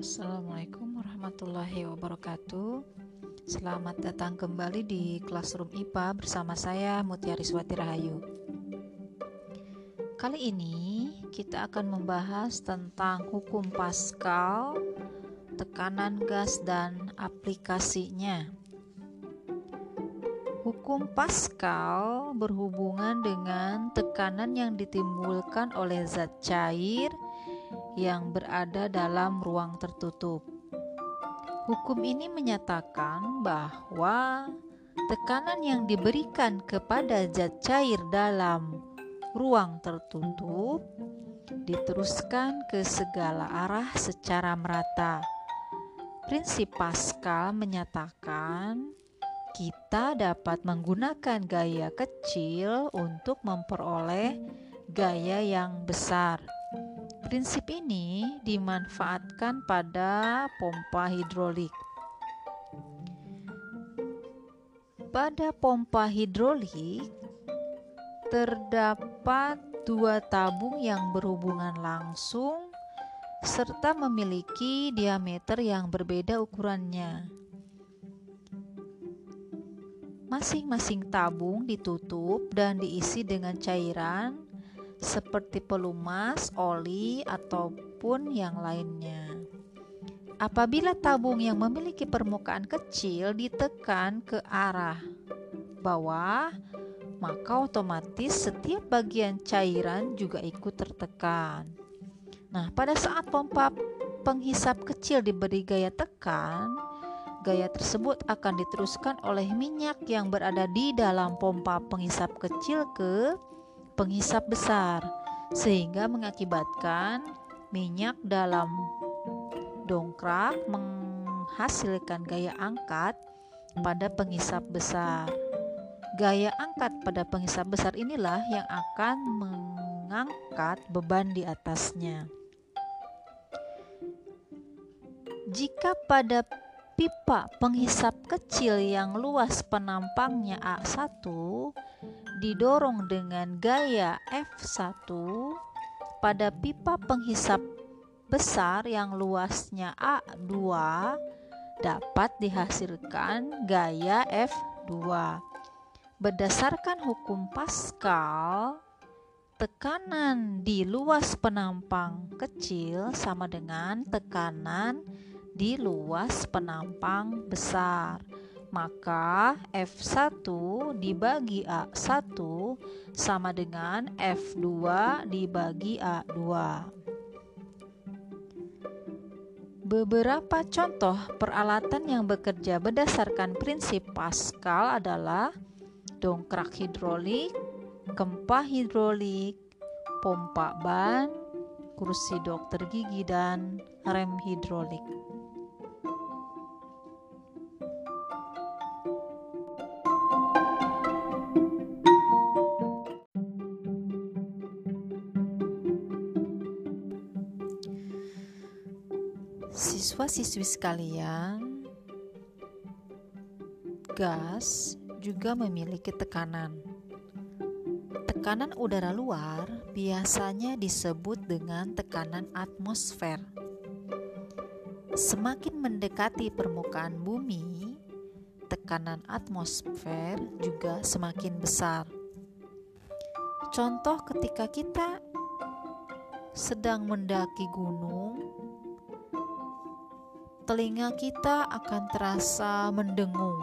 Assalamualaikum warahmatullahi wabarakatuh. Selamat datang kembali di Classroom IPA bersama saya Mutiara Swati Rahayu. Kali ini kita akan membahas tentang hukum Pascal, tekanan gas dan aplikasinya. Hukum Pascal berhubungan dengan tekanan yang ditimbulkan oleh zat cair yang berada dalam ruang tertutup. Hukum ini menyatakan bahwa tekanan yang diberikan kepada zat cair dalam ruang tertutup diteruskan ke segala arah secara merata. Prinsip Pascal menyatakan kita dapat menggunakan gaya kecil untuk memperoleh gaya yang besar. Prinsip ini dimanfaatkan pada pompa hidrolik. Pada pompa hidrolik terdapat dua tabung yang berhubungan langsung serta memiliki diameter yang berbeda ukurannya. Masing-masing tabung ditutup dan diisi dengan cairan seperti pelumas, oli, ataupun yang lainnya. Apabila tabung yang memiliki permukaan kecil ditekan ke arah bawah, maka otomatis setiap bagian cairan juga ikut tertekan. Nah, pada saat pompa penghisap kecil diberi gaya tekan, gaya tersebut akan diteruskan oleh minyak yang berada di dalam pompa penghisap kecil ke penghisap besar sehingga mengakibatkan minyak dalam dongkrak menghasilkan gaya angkat pada penghisap besar. Gaya angkat pada penghisap besar inilah yang akan mengangkat beban di atasnya. Jika pada pipa penghisap kecil yang luas penampangnya A1 didorong dengan gaya F1 pada pipa penghisap besar yang luasnya A2 dapat dihasilkan gaya F2. Berdasarkan hukum Pascal, tekanan di luas penampang kecil sama dengan tekanan di luas penampang besar maka F1 dibagi A1 sama dengan F2 dibagi A2. Beberapa contoh peralatan yang bekerja berdasarkan prinsip Pascal adalah dongkrak hidrolik, gempa hidrolik, pompa ban, kursi dokter gigi, dan rem hidrolik. Siswa-siswi sekalian, gas juga memiliki tekanan. Tekanan udara luar biasanya disebut dengan tekanan atmosfer. Semakin mendekati permukaan bumi, tekanan atmosfer juga semakin besar. Contoh ketika kita sedang mendaki gunung telinga kita akan terasa mendengung.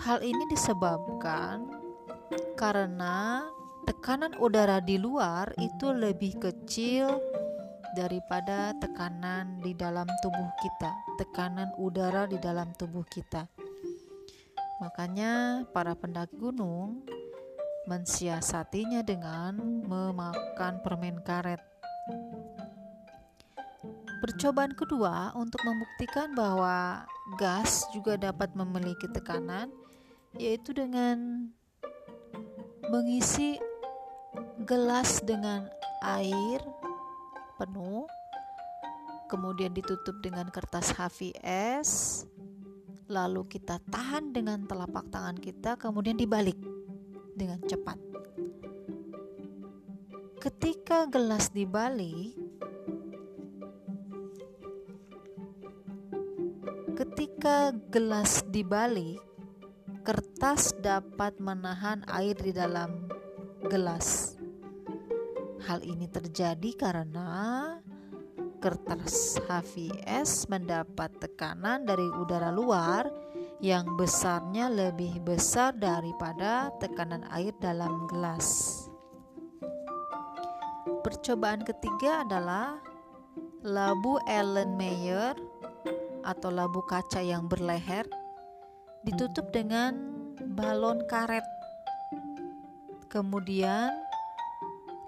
Hal ini disebabkan karena tekanan udara di luar itu lebih kecil daripada tekanan di dalam tubuh kita, tekanan udara di dalam tubuh kita. Makanya, para pendaki gunung mensiasatinya dengan memakan permen karet. Percobaan kedua untuk membuktikan bahwa gas juga dapat memiliki tekanan, yaitu dengan mengisi gelas dengan air penuh, kemudian ditutup dengan kertas HVS, lalu kita tahan dengan telapak tangan kita, kemudian dibalik dengan cepat. Ketika gelas dibalik, Jika gelas dibalik, kertas dapat menahan air di dalam gelas. Hal ini terjadi karena kertas HVS mendapat tekanan dari udara luar yang besarnya lebih besar daripada tekanan air dalam gelas. Percobaan ketiga adalah labu Erlenmeyer atau labu kaca yang berleher ditutup dengan balon karet. Kemudian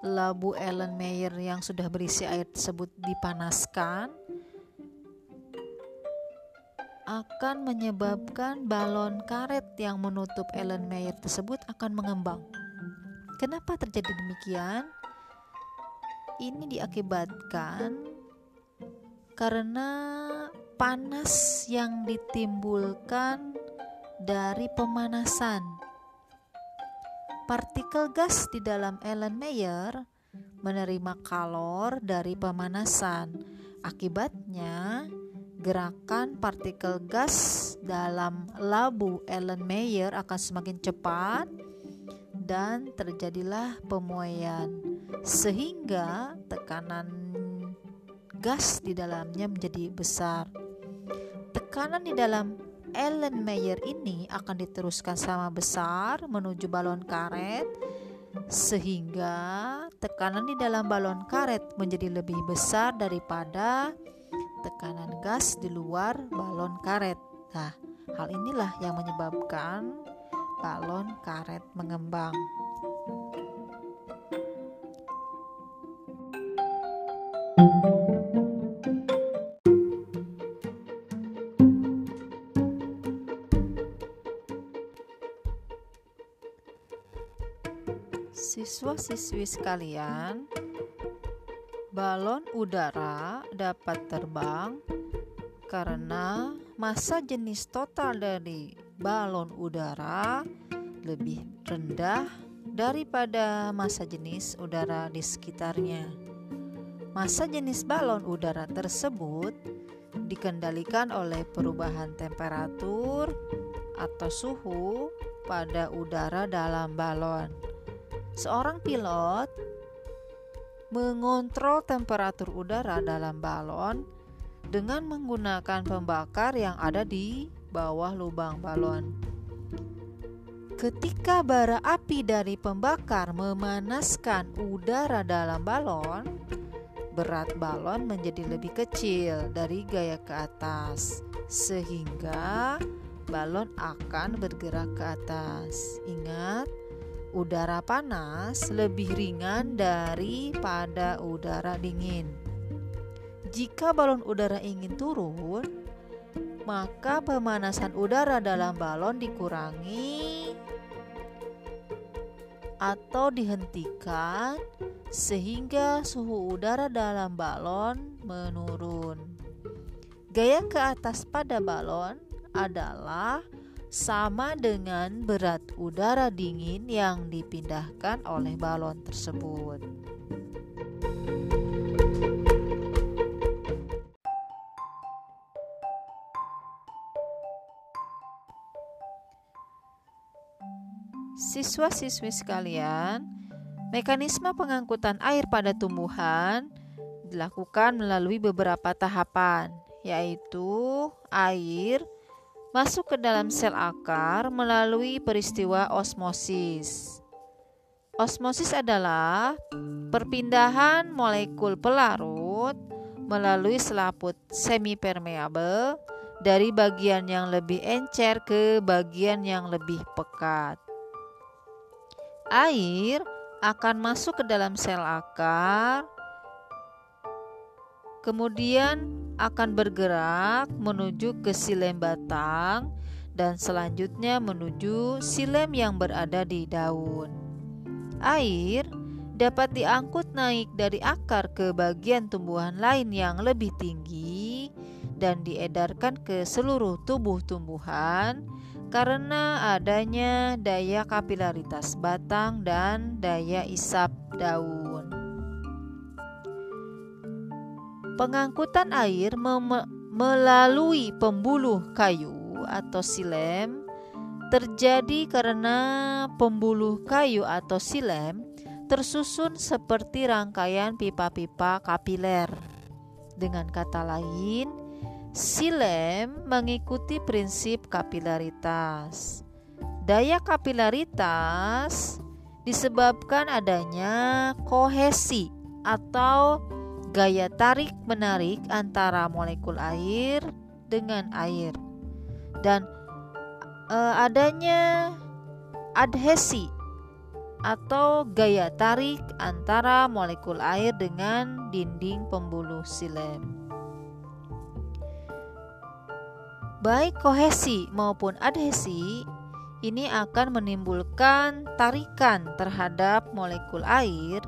labu Ellen Mayer yang sudah berisi air tersebut dipanaskan akan menyebabkan balon karet yang menutup Ellen Mayer tersebut akan mengembang. Kenapa terjadi demikian? Ini diakibatkan karena panas yang ditimbulkan dari pemanasan. Partikel gas di dalam Mayer menerima kalor dari pemanasan. Akibatnya, gerakan partikel gas dalam labu Mayer akan semakin cepat dan terjadilah pemuaian sehingga tekanan gas di dalamnya menjadi besar. Tekanan di dalam Ellen Mayer ini akan diteruskan sama besar menuju balon karet sehingga tekanan di dalam balon karet menjadi lebih besar daripada tekanan gas di luar balon karet. Nah, hal inilah yang menyebabkan balon karet mengembang. thank you Siswa-siswi sekalian, balon udara dapat terbang karena massa jenis total dari balon udara lebih rendah daripada massa jenis udara di sekitarnya. Massa jenis balon udara tersebut dikendalikan oleh perubahan temperatur atau suhu pada udara dalam balon. Seorang pilot mengontrol temperatur udara dalam balon dengan menggunakan pembakar yang ada di bawah lubang balon. Ketika bara api dari pembakar memanaskan udara dalam balon, berat balon menjadi lebih kecil dari gaya ke atas, sehingga balon akan bergerak ke atas. Ingat, udara panas lebih ringan daripada udara dingin. Jika balon udara ingin turun, maka pemanasan udara dalam balon dikurangi atau dihentikan sehingga suhu udara dalam balon menurun. Gaya ke atas pada balon adalah sama dengan berat udara dingin yang dipindahkan oleh balon tersebut. Siswa-siswi sekalian, mekanisme pengangkutan air pada tumbuhan dilakukan melalui beberapa tahapan, yaitu air masuk ke dalam sel akar melalui peristiwa osmosis. Osmosis adalah perpindahan molekul pelarut melalui selaput semipermeable dari bagian yang lebih encer ke bagian yang lebih pekat. Air akan masuk ke dalam sel akar, kemudian akan bergerak menuju ke silem batang dan selanjutnya menuju silem yang berada di daun. Air dapat diangkut naik dari akar ke bagian tumbuhan lain yang lebih tinggi dan diedarkan ke seluruh tubuh tumbuhan karena adanya daya kapilaritas batang dan daya isap daun. Pengangkutan air mem melalui pembuluh kayu atau silem terjadi karena pembuluh kayu atau silem tersusun seperti rangkaian pipa-pipa kapiler. Dengan kata lain, silem mengikuti prinsip kapilaritas. Daya kapilaritas disebabkan adanya kohesi atau gaya tarik-menarik antara molekul air dengan air dan e, adanya adhesi atau gaya tarik antara molekul air dengan dinding pembuluh silem. Baik kohesi maupun adhesi ini akan menimbulkan tarikan terhadap molekul air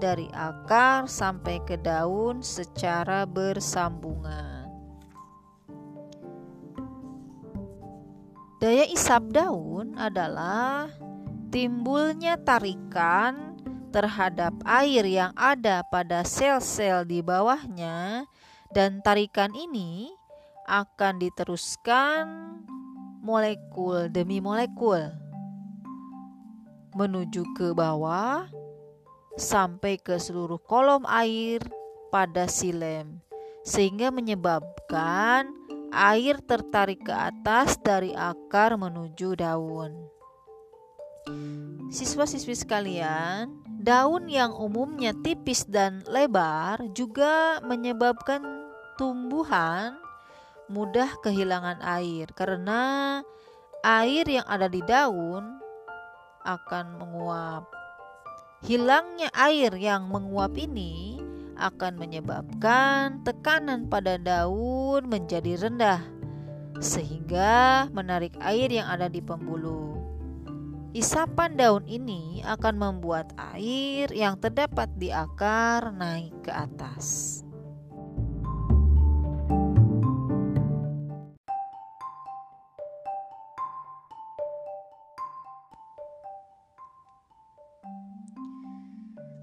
dari akar sampai ke daun secara bersambungan. Daya isap daun adalah timbulnya tarikan terhadap air yang ada pada sel-sel di bawahnya, dan tarikan ini akan diteruskan molekul demi molekul menuju ke bawah sampai ke seluruh kolom air pada silem, sehingga menyebabkan air tertarik ke atas dari akar menuju daun. Siswa-siswi sekalian, daun yang umumnya tipis dan lebar juga menyebabkan tumbuhan mudah kehilangan air karena air yang ada di daun akan menguap. Hilangnya air yang menguap ini akan menyebabkan tekanan pada daun menjadi rendah, sehingga menarik air yang ada di pembuluh. Isapan daun ini akan membuat air yang terdapat di akar naik ke atas.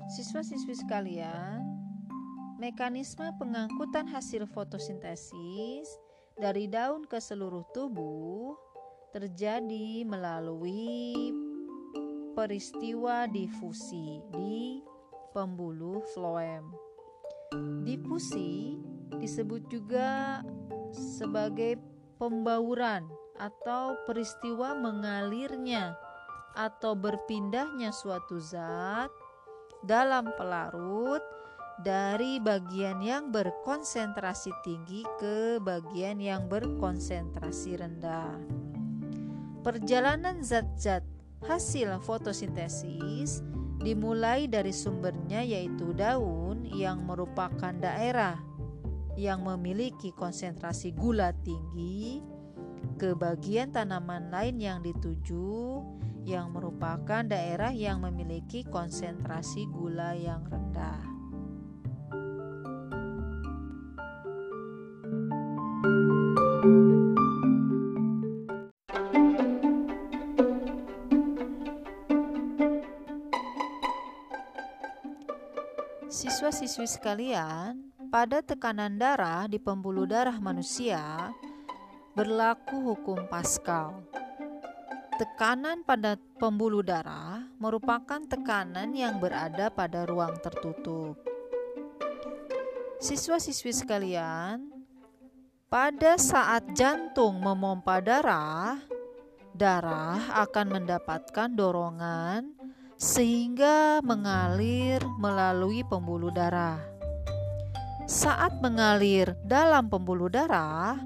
Siswa-siswi sekalian, mekanisme pengangkutan hasil fotosintesis dari daun ke seluruh tubuh terjadi melalui peristiwa difusi di pembuluh floem. Difusi disebut juga sebagai pembauran atau peristiwa mengalirnya atau berpindahnya suatu zat dalam pelarut dari bagian yang berkonsentrasi tinggi ke bagian yang berkonsentrasi rendah. Perjalanan zat-zat hasil fotosintesis dimulai dari sumbernya yaitu daun yang merupakan daerah yang memiliki konsentrasi gula tinggi ke bagian tanaman lain yang dituju yang merupakan daerah yang memiliki konsentrasi gula yang rendah. Siswa-siswi sekalian, pada tekanan darah di pembuluh darah manusia berlaku hukum Pascal. Tekanan pada pembuluh darah merupakan tekanan yang berada pada ruang tertutup. Siswa-siswi sekalian, pada saat jantung memompa darah, darah akan mendapatkan dorongan sehingga mengalir melalui pembuluh darah. Saat mengalir dalam pembuluh darah,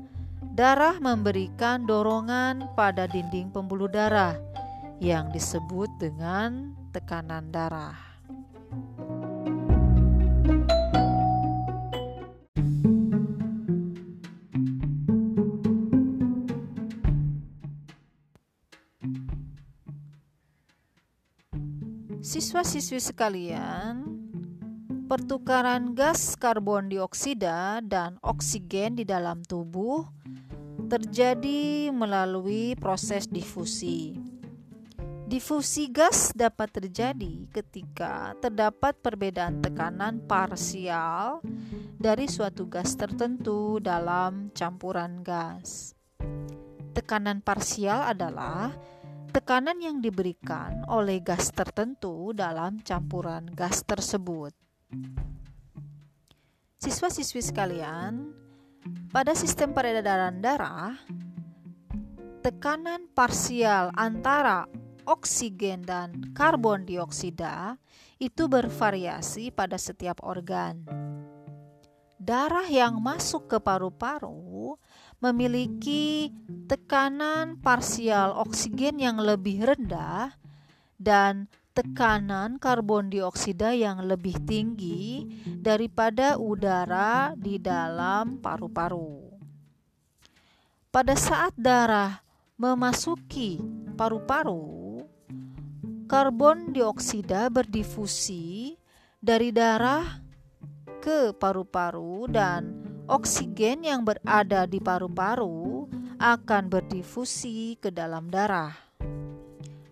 darah memberikan dorongan pada dinding pembuluh darah yang disebut dengan tekanan darah. Siswa-siswi sekalian, pertukaran gas karbon dioksida dan oksigen di dalam tubuh terjadi melalui proses difusi. Difusi gas dapat terjadi ketika terdapat perbedaan tekanan parsial dari suatu gas tertentu dalam campuran gas. Tekanan parsial adalah tekanan yang diberikan oleh gas tertentu dalam campuran gas tersebut. Siswa-siswi sekalian, pada sistem peredaran darah, tekanan parsial antara oksigen dan karbon dioksida itu bervariasi pada setiap organ. Darah yang masuk ke paru-paru memiliki tekanan parsial oksigen yang lebih rendah dan tekanan karbon dioksida yang lebih tinggi daripada udara di dalam paru-paru. Pada saat darah memasuki paru-paru, karbon dioksida berdifusi dari darah ke paru-paru dan oksigen yang berada di paru-paru akan berdifusi ke dalam darah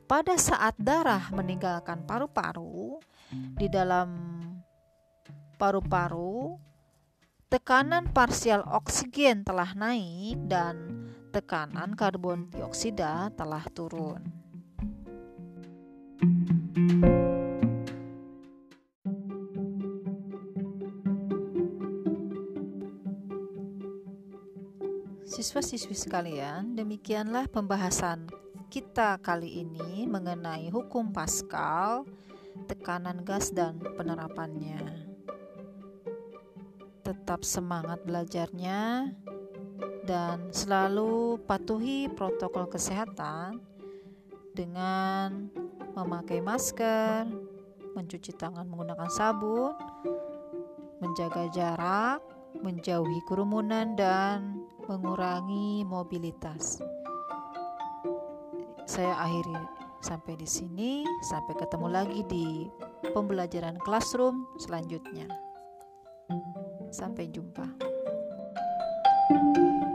pada saat darah meninggalkan paru-paru, di dalam paru-paru, tekanan parsial oksigen telah naik dan tekanan karbon dioksida telah turun. Siswa-siswi sekalian, demikianlah pembahasan kita kali ini mengenai hukum Pascal, tekanan gas dan penerapannya. Tetap semangat belajarnya dan selalu patuhi protokol kesehatan dengan memakai masker, mencuci tangan menggunakan sabun, menjaga jarak, menjauhi kerumunan dan mengurangi mobilitas saya akhiri sampai di sini. Sampai ketemu lagi di pembelajaran classroom selanjutnya. Sampai jumpa. thank you